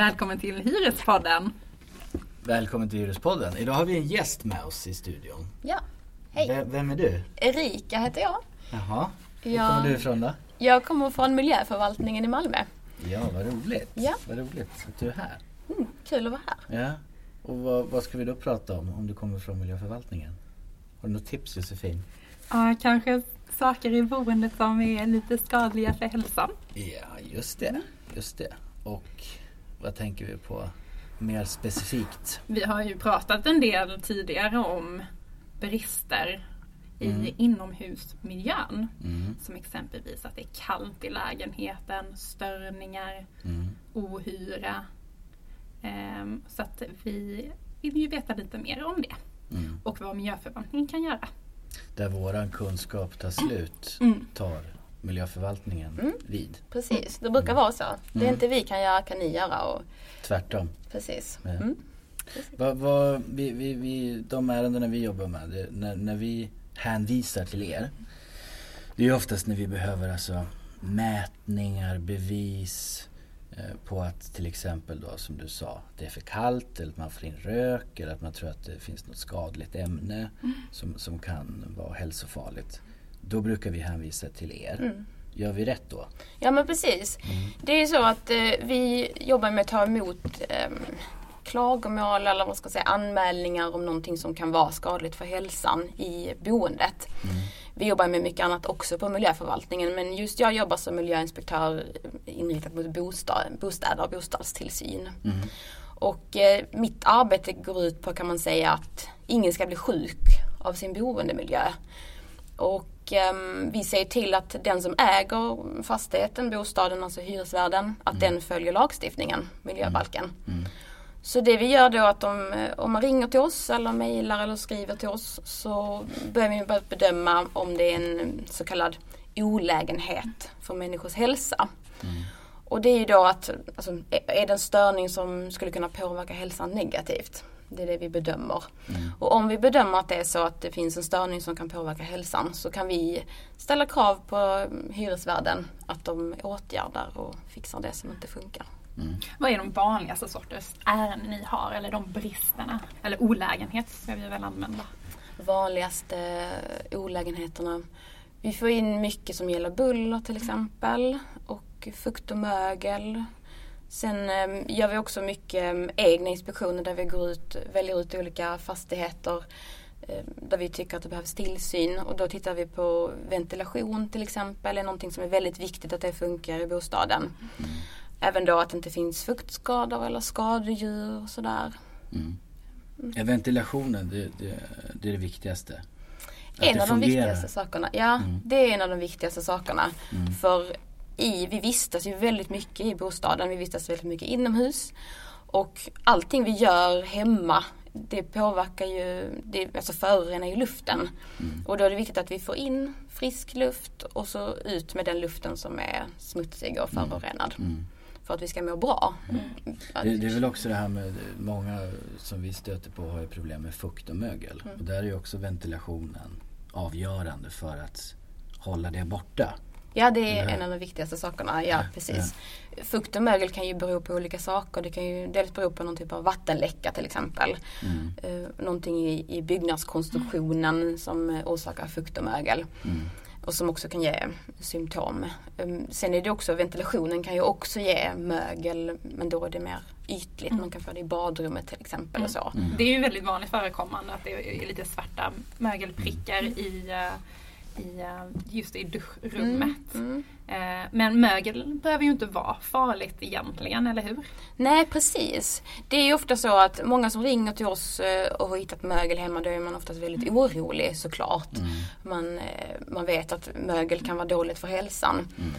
Välkommen till Hyrespodden. Välkommen till Hyrespodden. Idag har vi en gäst med oss i studion. Ja, hej. V- vem är du? Erika heter jag. Jaha. Var Ja. kommer du ifrån då? Jag kommer från miljöförvaltningen i Malmö. Ja, vad roligt. Ja. Vad roligt att du är här. Mm, kul att vara här. Ja. Och vad, vad ska vi då prata om, om du kommer från miljöförvaltningen? Har du något tips Josefin? Ja, kanske saker i boendet som är lite skadliga för hälsan. Ja, just det. Just det. Och vad tänker vi på mer specifikt? Vi har ju pratat en del tidigare om brister Mm. i inomhusmiljön. Mm. Som exempelvis att det är kallt i lägenheten, störningar, Mm. ohyra. Ehm, så att vi vill ju veta lite mer om det Mm. och vad miljöförvaltningen kan göra. Där våran kunskap tar slut Mm. tar miljöförvaltningen Mm. vid. Precis, det brukar vara så. Det Mm. inte vi kan göra kan ni göra. Och, Tvärtom. precis. Ja. Mm. Vad, vad, vi, vi, vi, de ärendena vi jobbar med, det, när, när vi hänvisar till er. Det är oftast när vi behöver alltså mätningar, bevis eh, på att till exempel då som du sa, det är för kallt eller att man får in rök eller att man tror att det finns något skadligt ämne som, som kan vara hälsofarligt. Då brukar vi hänvisa till er. Mm. Gör vi rätt då? Ja men precis. Det är ju så att eh, vi jobbar med att ta emot eh, klagomål eller vad ska jag säga, anmälningar om någonting som kan vara skadligt för hälsan i boendet. Vi jobbar med mycket annat också på miljöförvaltningen men just jag jobbar som miljöinspektör inriktat mot bostad, bostäder och bostadstillsyn. Mm. Och eh, mitt arbete går ut på kan man säga att ingen ska bli sjuk av sin boendemiljö. Och ehm, vi säger till att den som äger fastigheten, bostaden, alltså hyresvärden, att den följer lagstiftningen, miljöbalken. Mm. Så det vi gör då att om, eh, om man ringer till oss eller mejlar eller skriver till oss så börjar vi med att bedöma om det är en så kallad olägenhet för människors hälsa. Och det är ju då att, alltså, är- är det en störning som skulle kunna påverka hälsan negativt? Det är det vi bedömer. Och om vi bedömer att det är så att det finns en störning som kan påverka hälsan så kan vi ställa krav på mm, hyresvärden att de åtgärdar och fixar det som inte funkar. Vad är de vanligaste sorters ärenden ni har eller de bristerna? Eller olägenhet ska vi väl använda. vanligaste olägenheterna. Vi får in mycket som gäller buller till exempel och fukt och mögel. Sen eh, gör vi också mycket eh, egna inspektioner där vi går ut, väljer ut olika fastigheter eh, där vi tycker att det behövs tillsyn och då tittar vi på ventilation till exempel. Är någonting som är väldigt viktigt att det funkar i bostaden. Även då att det inte finns fuktskador eller skadedjur och sådär. Mm. Ja, ventilationen, det, det, det är det viktigaste. Att En det av de viktigaste sakerna. Ja, Mm. det är en av de viktigaste sakerna. Mm. För i, vi vistas ju väldigt mycket i bostaden. Vi vistas väldigt mycket inomhus. Och allting vi gör hemma det påverkar ju, det, alltså förorenar ju luften. Mm. Och då är det viktigt att vi får in frisk luft och så ut med den luften som är smutsig och förorenad. Mm. För att vi ska må bra. Att- Det, det är väl också det här med, många som vi stöter på har ju problem med fukt och mögel. Mm. Och där är ju också ventilationen avgörande för att hålla det borta. Ja det är en av de viktigaste sakerna, ja precis. Fukt och mögel kan ju bero på olika saker. Det kan ju dels bero på någon typ av vattenläcka till exempel. Mm. Uh, någonting i, i byggnadskonstruktionen som eh, orsakar fukt och mögel. Mm. Och som också kan ge symptom. Um, sen är det också, ventilationen kan ju också ge mögel men då är det mer ytligt. Man kan få det i badrummet till exempel och så. Mm. Det är ju väldigt vanligt förekommande att det är lite svarta mögelprickar i, eh, i eh, just i duschrummet. Mm. Eh, Men mögel behöver ju inte vara farligt egentligen, eller hur? Nej precis. Det är ju ofta så att många som ringer till oss eh, och har hittat mögel hemma då är man oftast väldigt orolig såklart. Mm. Man, man vet att mögel kan vara dåligt för hälsan. Mm.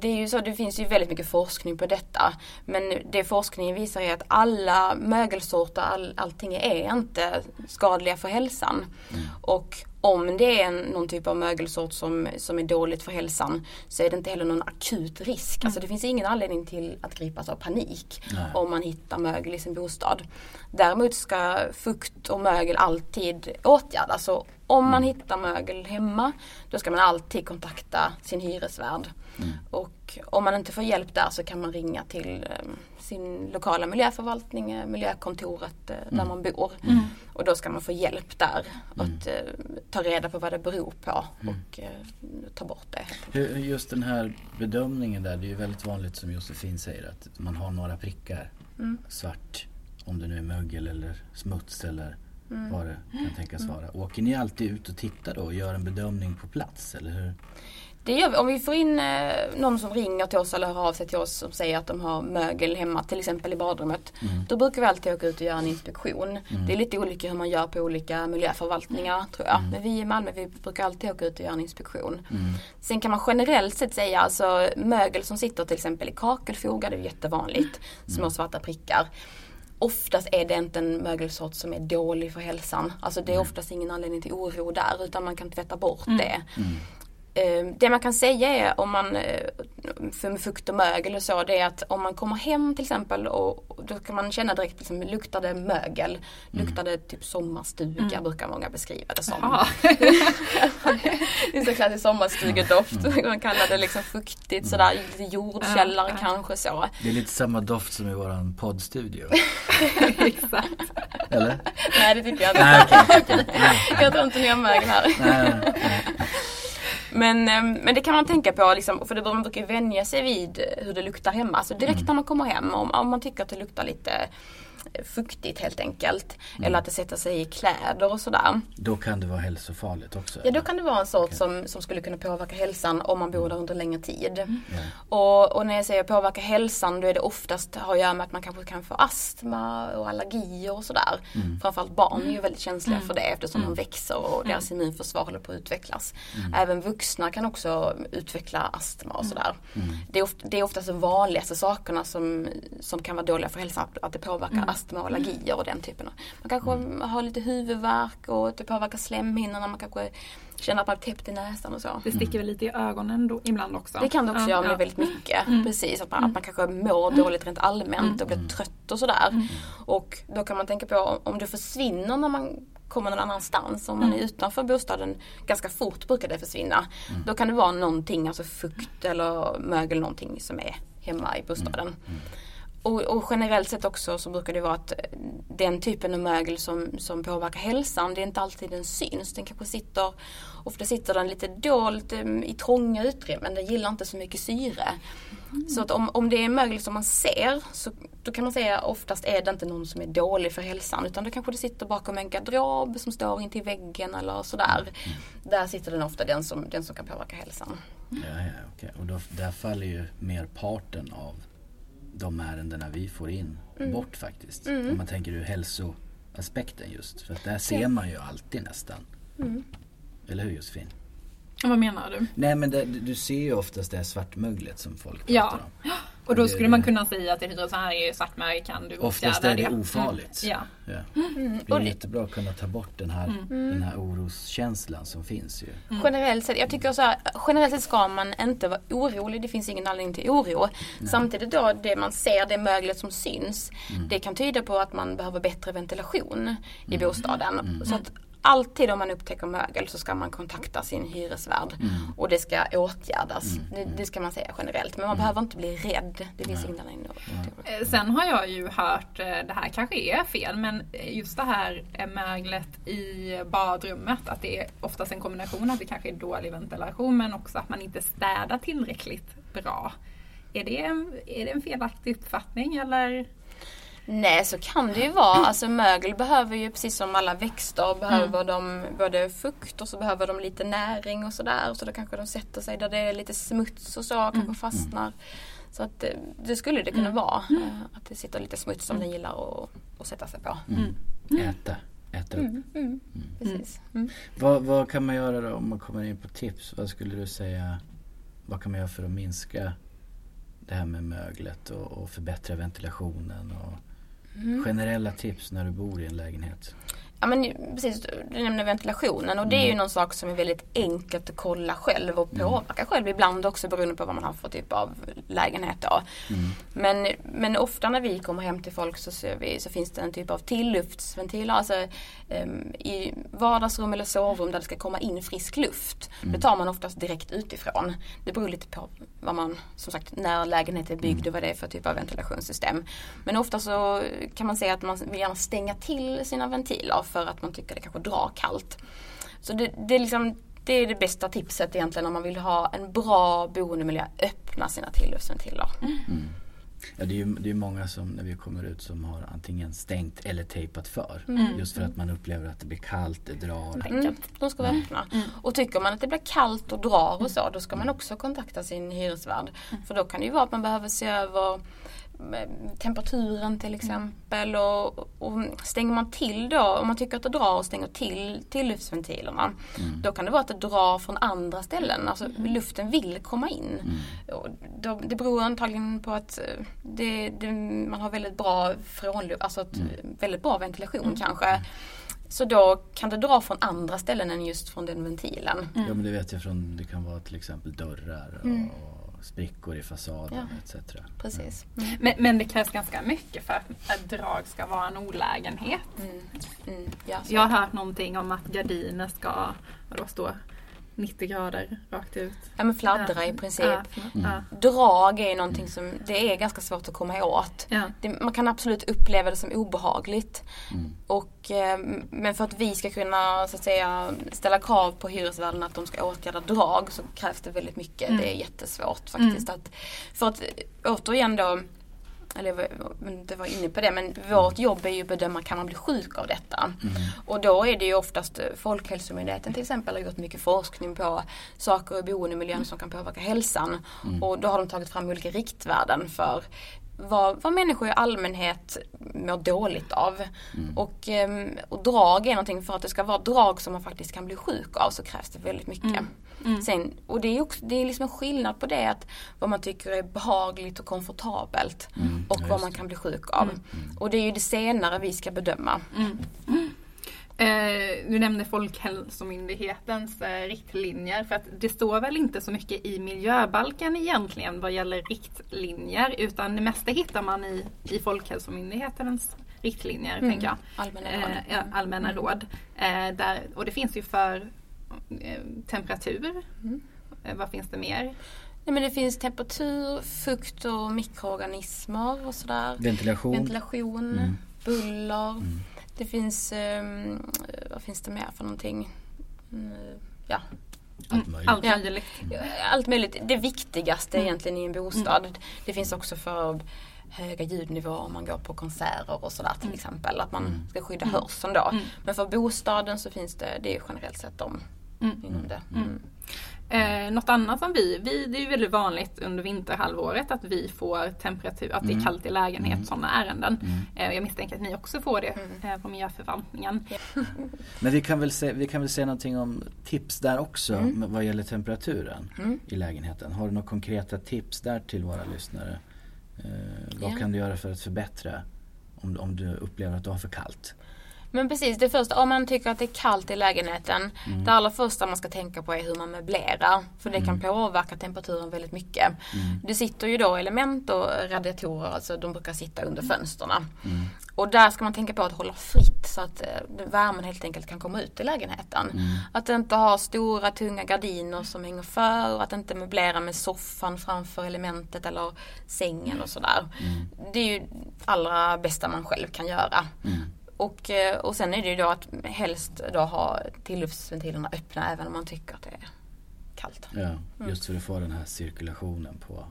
Det är ju så, det finns ju väldigt mycket forskning på detta. Men det forskningen visar är att alla mögelsorter, all, allting är inte skadliga för hälsan. Och om det är en, någon typ av mögelsort som, som är dåligt för hälsan så är det inte heller någon akut risk. Alltså det finns ingen anledning till att gripas av panik Nej. om man hittar mögel i sin bostad. Däremot ska fukt och mögel alltid åtgärdas. Så om man hittar mögel hemma då ska man alltid kontakta sin hyresvärd. Och Och om man inte får hjälp där så kan man ringa till eh, sin lokala miljöförvaltning, eh, miljökontoret eh, där man bor. Mm. Och då ska man få hjälp där att eh, ta reda på vad det beror på och eh, ta bort det. Just den här bedömningen där, det är ju väldigt vanligt som Josefin säger att man har några prickar Mm. svart. Om det nu är mögel eller smuts eller Mm. vad det kan tänkas vara. Åker ni alltid ut och tittar då och gör en bedömning på plats eller hur? Det gör vi. Om vi får in eh, någon som ringer till oss eller hör av sig till oss som säger att de har mögel hemma, till exempel i badrummet. Mm. Då brukar vi alltid åka ut och göra en inspektion. Det är lite olika hur man gör på olika miljöförvaltningar tror jag. Men vi i Malmö vi brukar alltid åka ut och göra en inspektion. Mm. Sen kan man generellt sett säga alltså mögel som sitter till exempel i kakelfogar, det är jättevanligt. Små svarta prickar. Oftast är det inte en mögelsort som är dålig för hälsan. Alltså det är oftast ingen anledning till oro där utan man kan tvätta bort det. Eh, Det man kan säga är om man, eh, för fukt och mögel och så, det är att om man kommer hem till exempel och då kan man känna direkt liksom, luktar det mögel, luktar det typ sommarstuga brukar många beskriva det som. Det är så klassisk sommarstugedoft. Man kallar det liksom fuktigt sådär, lite jordkällare Ja, ja. kanske så. Det är lite samma doft som i våran poddstudio. Exakt. eller? Nej det tycker jag Nej, inte. Jag tror inte ni har mögel här. Nej, nej. Men, ehm, men det kan man tänka på, liksom, för det man brukar vänja sig vid eh, hur det luktar hemma. Alltså direkt Mm. när man kommer hem, om, om man tycker att det luktar lite fuktigt helt enkelt. Mm. Eller att det sätter sig i kläder och sådär. Då kan det vara hälsofarligt också. Ja då kan det vara en sort som, som skulle kunna påverka hälsan om man bor där under längre tid. Mm. Och, och när jag säger påverka hälsan då är det oftast har att göra med att man kanske kan få astma och allergier och sådär. Mm. Framförallt barn är ju väldigt känsliga för det eftersom de växer och deras immunförsvar håller på att utvecklas. Mm. Även vuxna kan också utveckla astma och sådär. Mm. Det, är ofta, det är oftast de vanligaste sakerna som, som kan vara dåliga för hälsan. Att, att det påverkar astma och allergier och den typen av. Man kanske Mm. har lite huvudvärk och det påverkar slemhinnorna. Man kanske känner att man är täppt i näsan och så. Det sticker väl lite i ögonen då, ibland också. Det kan det också Ja, göra med ja. väldigt mycket. Mm. Precis, att man, att man kanske mår dåligt rent allmänt och blir trött och sådär. Och då kan man tänka på om, det försvinner när man kommer någon annanstans, om man är utanför bostaden, ganska fort brukar det försvinna. Då kan det vara någonting, alltså fukt eller mögel, någonting som är hemma i bostaden. Och, och generellt sett också så brukar det vara att eh, den typen av mögel som, som påverkar hälsan, det är inte alltid den syns. Den kanske sitter, ofta sitter den lite dolt eh, i trånga utrymmen, den gillar inte så mycket syre. Så att om, om det är mögel som man ser så då kan man säga oftast är det inte någon som är dålig för hälsan utan då kanske det sitter bakom en garderob som står intill väggen eller sådär. Där sitter den ofta den som, den som kan påverka hälsan. Ja, ja, okej. Och då, där faller ju merparten av de ärendena vi får in Mm. bort faktiskt. Om man tänker ur hälsoaspekten just. För att där ser man ju alltid nästan. Mm. Eller hur Josefin? Vad menar du? Nej men det, du ser ju oftast det här svartmöglet som folk pratar Ja. om. Och då Det- skulle man kunna säga till hyresgästen, så här är svartmärke, kan du Oftast åtgärda är det det? ofarligt. Mm. Ja. Ja. Det är det- jättebra att kunna ta bort den här, Mm. den här oroskänslan som finns ju. Generellt sett, jag tycker så här, generellt sett ska man inte vara orolig. Det finns ingen anledning till oro. Samtidigt då, det man ser, det möglet som syns, det kan tyda på att man behöver bättre ventilation i bostaden. Så att alltid om man upptäcker mögel så ska man kontakta sin hyresvärd och det ska åtgärdas. Det, det ska man säga generellt. Men man behöver inte bli rädd. Det finns ingen anledning Sen har jag ju hört, eh, det här kanske är fel, men just det här eh, möglet i badrummet, att det är oftast en kombination att det kanske är dålig ventilation men också att man inte städar tillräckligt bra. Är det, en- är det en felaktig uppfattning eller? Nej så kan det ju vara. Alltså mögel behöver ju precis som alla växter behöver de både fukt och så behöver de lite näring och sådär. Så då kanske de sätter sig där det är lite smuts och så, kanske fastnar. Så att det, det skulle det kunna vara. eh, Att det sitter lite smuts som den gillar att, sätta sig på. Äta, äta upp. Mm, precis. Mm. Vad, vad kan man göra då om man kommer in på tips? Vad skulle du säga? Vad kan man göra för att minska det här med möglet och, och förbättra ventilationen? Och Mm. Generella tips när du bor i en lägenhet. Ja men precis, du nämnde ventilationen och det är ju Mm. någon sak som är väldigt enkelt att kolla själv och påverka själv ibland också beroende på vad man har för typ av lägenhet då. Mm. Men, men ofta när vi kommer hem till folk så, ser vi, så finns det en typ av tilluftsventiler alltså, em, i vardagsrum eller sovrum där det ska komma in frisk luft. Det tar man oftast direkt utifrån. Det beror lite på vad man, som sagt, när lägenheten är byggd och vad det är för typ av ventilationssystem. Men ofta så kan man säga att man vill gärna stänga till sina ventiler för att man tycker det kanske drar kallt. Så det, det, är liksom, det är det bästa tipset egentligen om man vill ha en bra boendemiljö. Öppna sina tilluftsventiler. Ja, det är ju det är många som när vi kommer ut som har antingen stängt eller tejpat för. Mm. Just för att man upplever att det blir kallt, det drar. Mm, de ska vara öppna. Och tycker man att det blir kallt och drar och så, då ska man också kontakta sin hyresvärd. För då kan det ju vara att man behöver se över temperaturen till exempel och, och stänger man till då, om man tycker att det drar och stänger till tilluftsventilerna då kan det vara att det drar från andra ställen, alltså luften vill komma in. Och då, det beror antagligen på att eh, det, det, man har väldigt bra frånluft, alltså ett, väldigt bra ventilation kanske. Så då kan det dra från andra ställen än just från den ventilen. Ja men det vet jag från, det kan vara till exempel dörrar och sprickor i fasaden Mm. Ja. etc. Precis. Men, men det krävs ganska mycket för att ett drag ska vara en olägenhet. Mm. Mm. Ja. Jag har hört någonting om att gardiner ska vadå, stå 90 grader rakt ut. ja men fladdra i princip. Ja, Mm. ja, Drag är någonting som det är ganska svårt att komma åt. ja. Det, man kan absolut uppleva det som obehagligt. Mm. Och, eh, men för att vi ska kunna så att säga, ställa krav på hyresvärden att de ska åtgärda drag så krävs det väldigt mycket. Mm. Det är jättesvårt faktiskt. Att, för att återigen då eller jag var inne på det, men vårt jobb är ju att bedöma kan man bli sjuk av detta. Mm. Och då är det ju oftast eh, Folkhälsomyndigheten till exempel har gjort mycket forskning på saker i boendemiljön som kan påverka hälsan. Och då har de tagit fram olika riktvärden för vad, vad människor i allmänhet mår dåligt av. Och, ehm, och drag är någonting, för att det ska vara drag som man faktiskt kan bli sjuk av så krävs det väldigt mycket. Sen, och det är, också, det är liksom en skillnad på det att vad man tycker är behagligt och komfortabelt Mm. och Ja, vad man kan bli sjuk av. Och det är ju det senare vi ska bedöma. Eh, du nämnde Folkhälsomyndighetens eh, riktlinjer för att det står väl inte så mycket i miljöbalken egentligen vad gäller riktlinjer utan det mesta hittar man i, i Folkhälsomyndighetens riktlinjer tänker jag. Allmänna råd. Eh, ja, allmänna råd. Eh, där, och det finns ju för eh, temperatur. Eh, vad finns det mer? Nej, men det finns temperatur, fukt och mikroorganismer och sådär. Ventilation. Ventilation, Mm. buller. Det finns, ehm, vad finns det mer för någonting? Mm, ja, Allt möjligt. Allt Ja. möjligt. allt möjligt. Det viktigaste Mm. egentligen i en bostad. Det finns också för höga ljudnivåer om man går på konserter och sådär till Mm. exempel. Att man ska skydda Mm. hörseln då. Mm. Men för bostaden så finns det, det är generellt sett de Mm. inom det. Eh, något annat som vi, vi, det är ju väldigt vanligt under vinterhalvåret att vi får temperatur, att det är Mm. kallt i lägenhet, Mm. sådana ärenden. Mm. Eh, jag misstänker att ni också får det Mm. eh, på miljöförvaltningen. Men vi kan, väl se, vi kan väl säga någonting om tips där också Mm. vad gäller temperaturen Mm. i lägenheten. Har du några konkreta tips där till våra lyssnare? Eh, vad Ja. kan du göra för att förbättra om, om du upplever att du har för kallt? Men precis, det första, om man tycker att det är kallt i lägenheten. Mm. Det allra första man ska tänka på är hur man möblerar. För det kan påverka temperaturen väldigt mycket. Mm. Det sitter ju då element och radiatorer, alltså de brukar sitta under fönstren. Mm. Och där ska man tänka på att hålla fritt så att eh, värmen helt enkelt kan komma ut i lägenheten. Mm. Att inte ha stora tunga gardiner som hänger för och att inte möblera med soffan framför elementet eller sängen och sådär. Mm. Det är ju allra bästa man själv kan göra. Mm. Och, eh, och sen är det ju då att helst då ha tilluftsventilerna öppna även om man tycker att det är kallt. Ja, just för att få den här cirkulationen på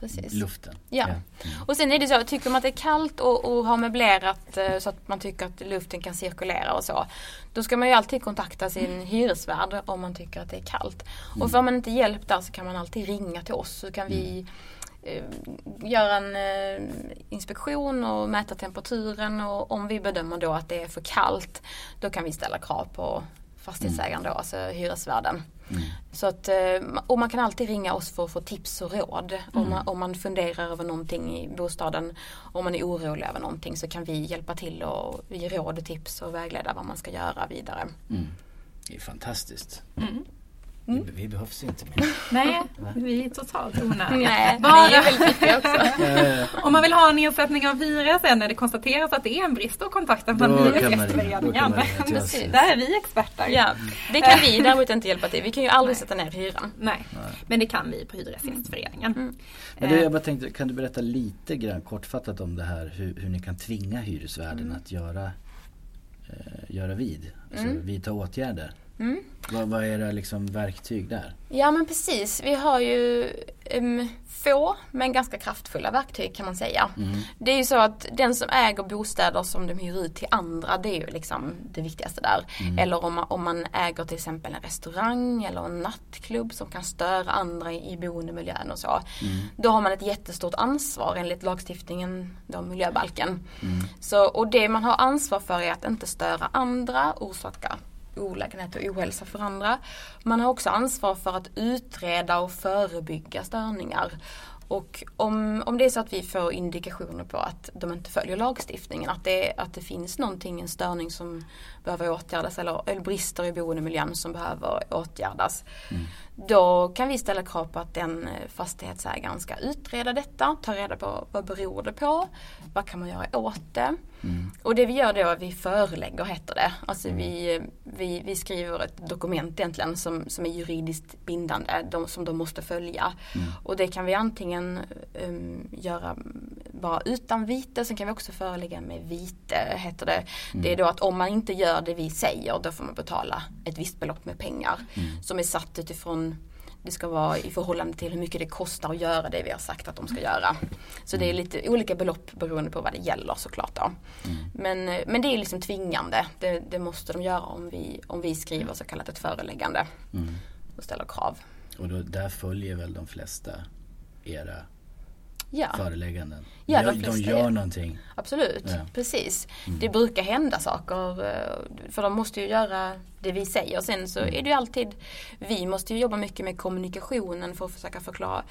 Precis. luften. Ja. Mm. Och sen är det så, tycker man att det är kallt och, och har möblerat eh, så att man tycker att luften kan cirkulera och så. Då ska man ju alltid kontakta sin hyresvärd om man tycker att det är kallt. Och får man inte hjälp där så kan man alltid ringa till oss så kan vi eh, göra en eh, inspektion och mäta temperaturen och om vi bedömer då att det är för kallt då kan vi ställa krav på fastighetsägaren då, alltså hyresvärden. Mm. Så att, eh, och man kan alltid ringa oss för att få tips och råd. Mm. Om, man, om man funderar över någonting i bostaden. Om man är orolig över någonting så kan vi hjälpa till och ge råd och tips och vägleda vad man ska göra vidare. Mm. Det är fantastiskt. Mm. Vi, vi behövs inte mer. Nej, vi är totalt onödiga. Nej, Bara- är. Eh, Om man vill ha en nedsättning av hyra sen när det konstateras att det är en brist då kontakta Då kan man Hyresgästföreningen. Där är vi experter. Ja, det kan vi däremot inte hjälpa till. Vi kan ju aldrig sätta ner hyran. Nej, men det kan vi på Hyresgästföreningen. Mm. Men du, Eh, jag bara tänkte, kan du berätta lite grann kortfattat om det här hur, hur ni kan tvinga hyresvärden att göra, eh, göra vid, alltså Mm. vidta åtgärder? Mm. Vad, vad är era liksom verktyg där? Ja men precis, vi har ju em, få men ganska kraftfulla verktyg kan man säga. Mm. Det är ju så att den som äger bostäder som de hyr ut till andra det är ju liksom det viktigaste där. Eller om man, om man äger till exempel en restaurang eller en nattklubb som kan störa andra i, i boendemiljön och så. Då har man ett jättestort ansvar enligt lagstiftningen, då miljöbalken. Så, och det man har ansvar för är att inte störa andra, orsaka olägenhet och ohälsa för andra. Man har också ansvar för att utreda och förebygga störningar. Och om, om det är så att vi får indikationer på att de inte följer lagstiftningen, att det, att det finns någonting, en störning som behöver åtgärdas eller, eller brister i boendemiljön som behöver åtgärdas. Mm. Då kan vi ställa krav på att den eh, fastighetsägaren ska utreda detta, ta reda på vad beror det på, vad kan man göra åt det. Och det vi gör då är att vi förelägger heter det. Alltså vi, vi, vi skriver ett dokument egentligen som, som är juridiskt bindande, de, som de måste följa. Och det kan vi antingen um, göra bara utan vite, sen kan vi också förelägga med vite heter det. Det är då att om man inte gör det vi säger då får man betala ett visst belopp med pengar. Som är satt utifrån det ska vara i förhållande till hur mycket det kostar att göra det vi har sagt att de ska göra. Så det är lite olika belopp beroende på vad det gäller såklart då. Men, eh, men det är liksom tvingande. Det, det måste de göra om vi, om vi skriver så kallat ett föreläggande Mm. och ställer krav. Och då, där följer väl de flesta era Ja, förelägganden? Ja, de de, de gör någonting. absolut. Ja. Mm. Precis. Det brukar hända saker eh, för de måste ju göra det vi säger. Sen så Mm. är det ju alltid, vi måste ju jobba mycket med kommunikationen för att försöka förklara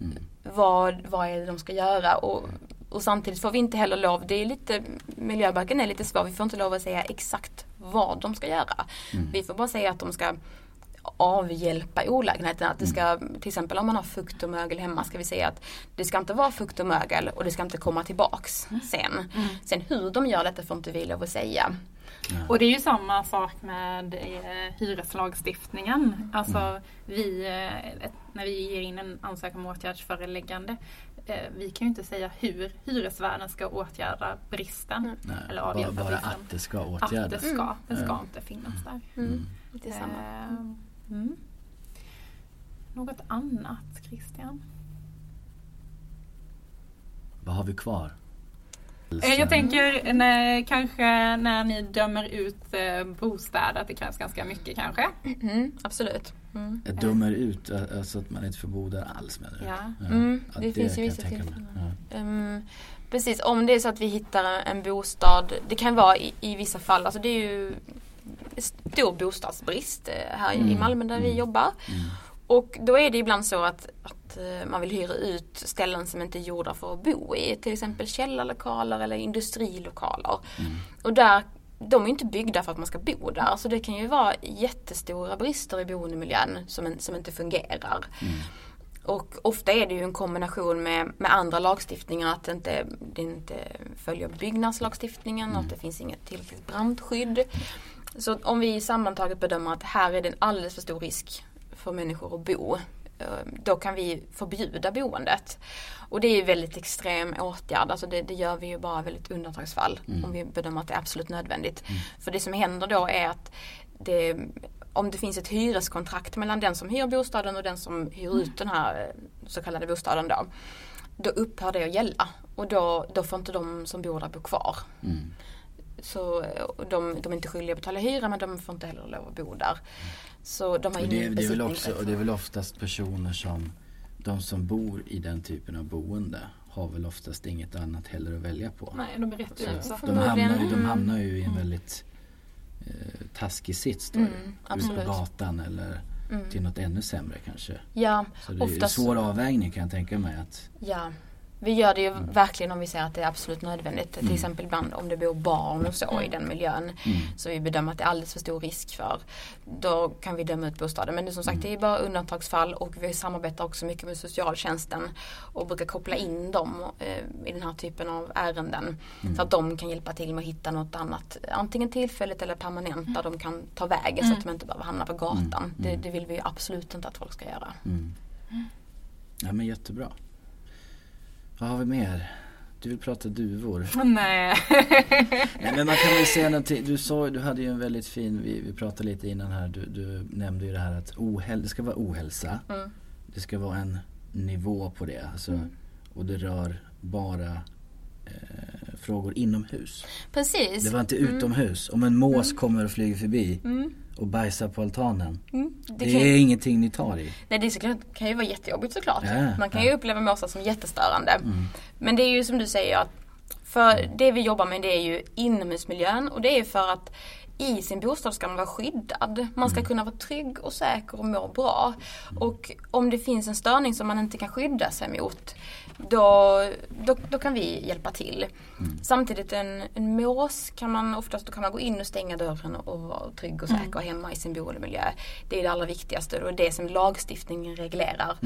Mm. vad, vad är det de ska göra och, och samtidigt får vi inte heller lov, det är lite, miljöbalken är lite svår, vi får inte lov att säga exakt vad de ska göra. Mm. Vi får bara säga att de ska avhjälpa olägenheten. Att det ska, Mm. till exempel om man har fukt och mögel hemma ska vi säga att det ska inte vara fukt och mögel och det ska inte komma tillbaks sen. Sen hur de gör detta får inte vi lov att säga. Och det är ju samma sak med eh, hyreslagstiftningen. Alltså vi, eh, när vi ger in en ansökan om åtgärdsföreläggande. Eh, vi kan ju inte säga hur hyresvärden ska åtgärda bristen. Nej, Eller bara, avhjälpa bara bristen. att det ska Att det åtgärdas. ska, det ska Ja. inte finnas där. Mm. Det är samma. Eh, mm. Något annat Christian? Vad har vi kvar? Eh, Jag tänker när, kanske när ni dömer ut eh, bostäder att det krävs ganska mycket kanske. Mm, absolut. Mm. Jag dömer ut, alltså att man inte får bo där alls menar du? Ja. Mm, Ja, det finns ju vissa tillfällen. Ja. Ehm, precis, om det är så att vi hittar en bostad, det kan vara i, i vissa fall, alltså det är ju stor bostadsbrist eh, här i Mm, Malmö där vi mm. jobbar. Mm. Och då är det ibland så att, att eh, man vill hyra ut ställen som inte är gjorda för att bo i. Till exempel källarlokaler eller industrilokaler. Mm. Och där, de är inte byggda för att man ska bo där. Så det kan ju vara jättestora brister i boendemiljön som, en, som inte fungerar. Mm. Och ofta är det ju en kombination med, med andra lagstiftningar. Att det inte, det inte följer byggnadslagstiftningen. Att det finns inget tillräckligt brandskydd. Så om vi sammantaget bedömer att här är det en alldeles för stor risk för människor att bo. eh, Då kan vi förbjuda boendet. Och det är ju väldigt extrem åtgärd. Alltså det, det gör vi ju bara väldigt undantagsfall. Om vi bedömer att det är absolut nödvändigt. För det som händer då är att det, om det finns ett hyreskontrakt mellan den som hyr bostaden och den som hyr ut den här eh, så kallade bostaden då. Då upphör det att gälla. Och då, då får inte de som bor där bo kvar. Mm. Så och de, de är inte skyldiga att betala hyra men de får inte heller lov att bo där. Så de har Och det, det, är väl också, och det är väl oftast personer som, de som bor i den typen av boende har väl oftast inget annat heller att välja på. Nej, de är rätt utsatta. de, hamnar ju, de Mm. hamnar ju i en väldigt eh, taskig sits då Mm. Ut på gatan eller till något ännu sämre kanske. Ja, Så det är en oftast, svår avvägning kan jag tänka mig att ja. Vi gör det ju verkligen om vi ser att det är absolut nödvändigt. Till exempel ibland om det bor barn och så i den miljön. Så vi bedömer att det är alldeles för stor risk för. Då kan vi döma ut bostaden. Men som sagt det är bara undantagsfall och vi samarbetar också mycket med socialtjänsten. Och brukar koppla in dem eh, i den här typen av ärenden. Så att de kan hjälpa till med att hitta något annat. Antingen tillfälligt eller permanent där de kan ta vägen så att de inte behöver hamna på gatan. Det, det vill vi absolut inte att folk ska göra. Ja men jättebra. Vad har vi mer? Du vill prata duvor. Nej. Nej, men man kan väl säga någonting. Du sa du hade ju en väldigt fin, vi, vi pratade lite innan här, du, du nämnde ju det här att ohäl, det ska vara ohälsa. Mm. Det ska vara en nivå på det. Alltså, Och det rör bara eh, frågor inomhus. Precis. Det var inte utomhus. Om en mås kommer och flyger förbi Mm. Och bajsar på altanen. Mm. Det, Det är ingenting ni tar i. nej, det såklart, kan ju vara jättejobbigt såklart. Ja, Man kan ja. ju uppleva måsar som jättestörande. Mm. Men det är ju som du säger att för det vi jobbar med det är ju inomhusmiljön och det är för att i sin bostad ska man vara skyddad. Man ska kunna vara trygg och säker och må bra. Och om det finns en störning som man inte kan skydda sig mot då, då, då kan vi hjälpa till. Samtidigt en, en mås kan man oftast då kan man gå in och stänga dörren och vara trygg och säker hemma i sin boendemiljö. Det är det allra viktigaste och det som lagstiftningen reglerar.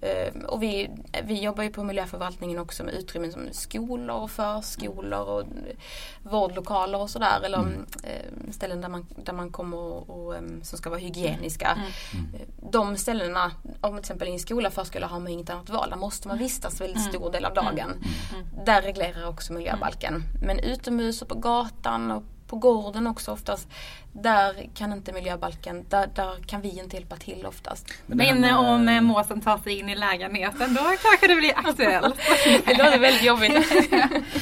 Eh, och vi, vi jobbar ju på miljöförvaltningen också med utrymmen som skolor och förskolor och vårdlokaler och sådär. Eller eh, ställen där man, där man kommer och, och, som ska vara hygieniska. Eh, De ställena, om till exempel i en skola, förskola har man inget annat val. Där måste man vistas väldigt stor del av dagen. Där reglerar också miljöbalken. Men utomhus och på gatan och på gården också oftast. Där kan inte miljöbalken, där, där kan vi inte hjälpa till oftast. Men Men med- om eh, måsen tar sig in i lägenheten då kanske det blir aktuellt. Det låter väldigt jobbigt.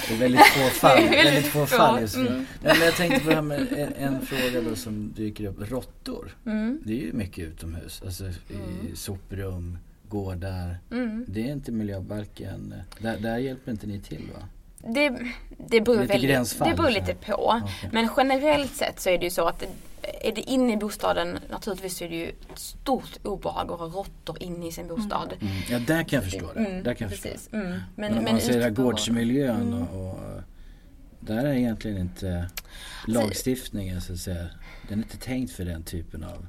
Det är väldigt få fall. Väldigt få fall just nu. mm. Men jag tänkte på det här med en, en fråga då som dyker upp. Råttor. Mm. Det är ju mycket utomhus. Alltså i soprum, gårdar. Mm. Det är inte miljöbalken. Där, där hjälper inte ni till va? Det, det beror, Lite väldigt, det beror lite på. Okej. Men generellt sett så är det ju så att är det inne i bostaden, naturligtvis är det ju ett stort obehag att ha råttor inne i sin bostad. Mm. Ja där kan jag förstå det. Mm, där kan jag förstå precis. det. Mm. Men, Men, om man på- gårdsmiljön Mm. och, och där är egentligen inte lagstiftningen så att säga. Den är inte tänkt för den typen av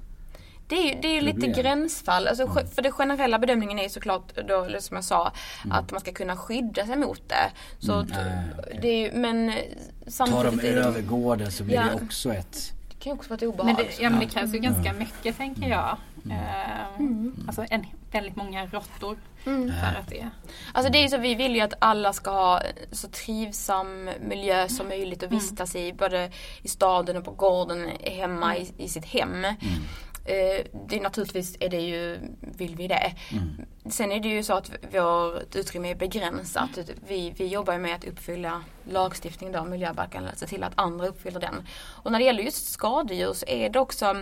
Det är ju, det är ju lite problem. gränsfall. Alltså, ge- För den generella bedömningen är ju såklart, då, eller som jag sa, att man ska kunna skydda sig mot det. Så Mm, att, okej. det är ju, men eh, Tar de samtidigt över gården så blir Ja. det också ett det kan ju också vara ett obehag. Men det, ja, men det krävs ju ganska mycket tänker jag. Eh, Mm. Alltså en, väldigt många råttor Mm. för att det Alltså det är så, vi vill ju att alla ska ha så trivsam miljö som möjligt att vistas i. Både i staden och på gården, hemma i, i sitt hem. Eh, det är naturligtvis är det ju, vill vi det. Sen är det ju så att vårt utrymme är begränsat. Vi, vi jobbar med att uppfylla lagstiftningen då, miljöbalken, se till att andra uppfyller den. Och när det gäller just skadedjur så är det också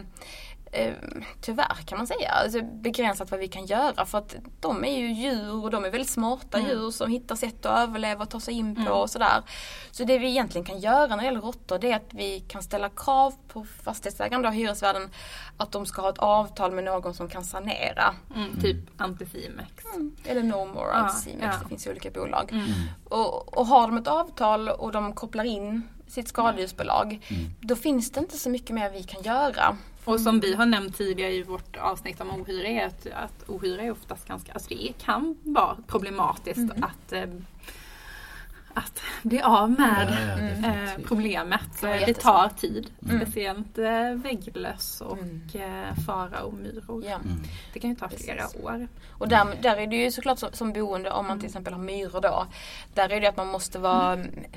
eh, tyvärr kan man säga, alltså begränsat vad vi kan göra för att de är ju djur och de är väldigt smarta djur som hittar sätt att överleva och ta sig in på och sådär. Så det vi egentligen kan göra när det gäller råttor det är att vi kan ställa krav på fastighetsägaren, då hyresvärden, att de ska ha ett avtal med någon som kan sanera. mm, typ Anticimex. Eller No More, Ja, Anticimex, ja. det finns ju olika bolag. Mm. Och, och har de ett avtal och de kopplar in sitt skadedjursbolag, då finns det inte så mycket mer vi kan göra. Och som vi har nämnt tidigare i vårt avsnitt om ohyra är att, att ohyra är oftast ganska, alltså det kan vara problematiskt att eh, att bli av med Ja, ja, eh, problemet. Ja, det tar tid. Mm. Speciellt eh, vägglöss och Mm. eh, fara och myror. Ja. Mm. Det kan ju ta flera Precis. år. Och där, där är det ju såklart som, som boende, om man till exempel har myror då. Där är det att man måste vara,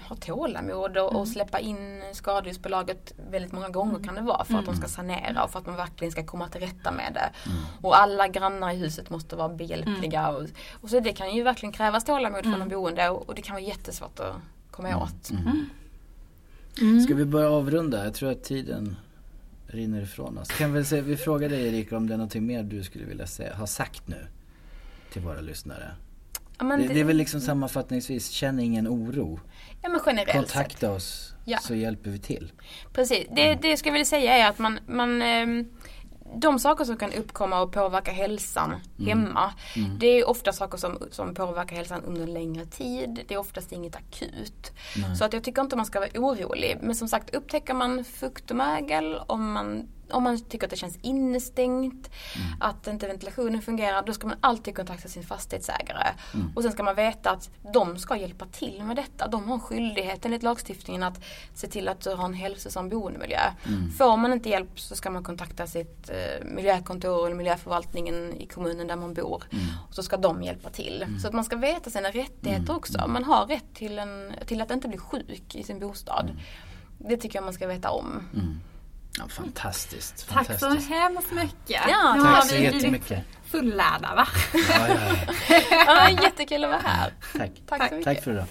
ha tålamod och, och släppa in skadedjursbolaget väldigt många gånger kan det vara för att de ska sanera och för att man verkligen ska komma till rätta med det. Och alla grannar i huset måste vara behjälpliga. Och, och så det kan ju verkligen krävas tålamod från de boende och, och det kan vara jättesvårt att komma åt. Ska vi börja avrunda? Jag tror att tiden rinner ifrån oss. Kan väl säga, vi frågar dig Erika om det är någonting mer du skulle vilja säga, ha sagt nu till våra lyssnare. Ja, men Det, det är väl liksom sammanfattningsvis, känn ingen oro. ja, men generellt sett. Kontakta oss Ja. så hjälper vi till. Precis, det, det jag skulle vilja säga är att man, man ehm, de saker som kan uppkomma och påverka hälsan hemma. Det är ofta saker som, som påverkar hälsan under en längre tid. Det är oftast inget akut. Så att jag tycker inte man ska vara orolig. Men som sagt, upptäcker man fukt och mögel, om man om man tycker att det känns innestängt, att inte ventilationen fungerar, då ska man alltid kontakta sin fastighetsägare. Och sen ska man veta att de ska hjälpa till med detta. De har skyldighet enligt lagstiftningen att se till att du har en hälsosam boendemiljö. Får man inte hjälp så ska man kontakta sitt eh, miljökontor eller miljöförvaltningen i kommunen där man bor. Och så ska de hjälpa till. Så att man ska veta sina rättigheter också. Man har rätt till, en, till att inte bli sjuk i sin bostad. Det tycker jag man ska veta om. Ja, fantastiskt. Tack så hemskt mycket. Ja, Nu tack har Tack så jättemycket. fullärda va? Ja, ja, ja. Ja, jättekul att vara här. Tack. Tack så mycket. Tack för idag.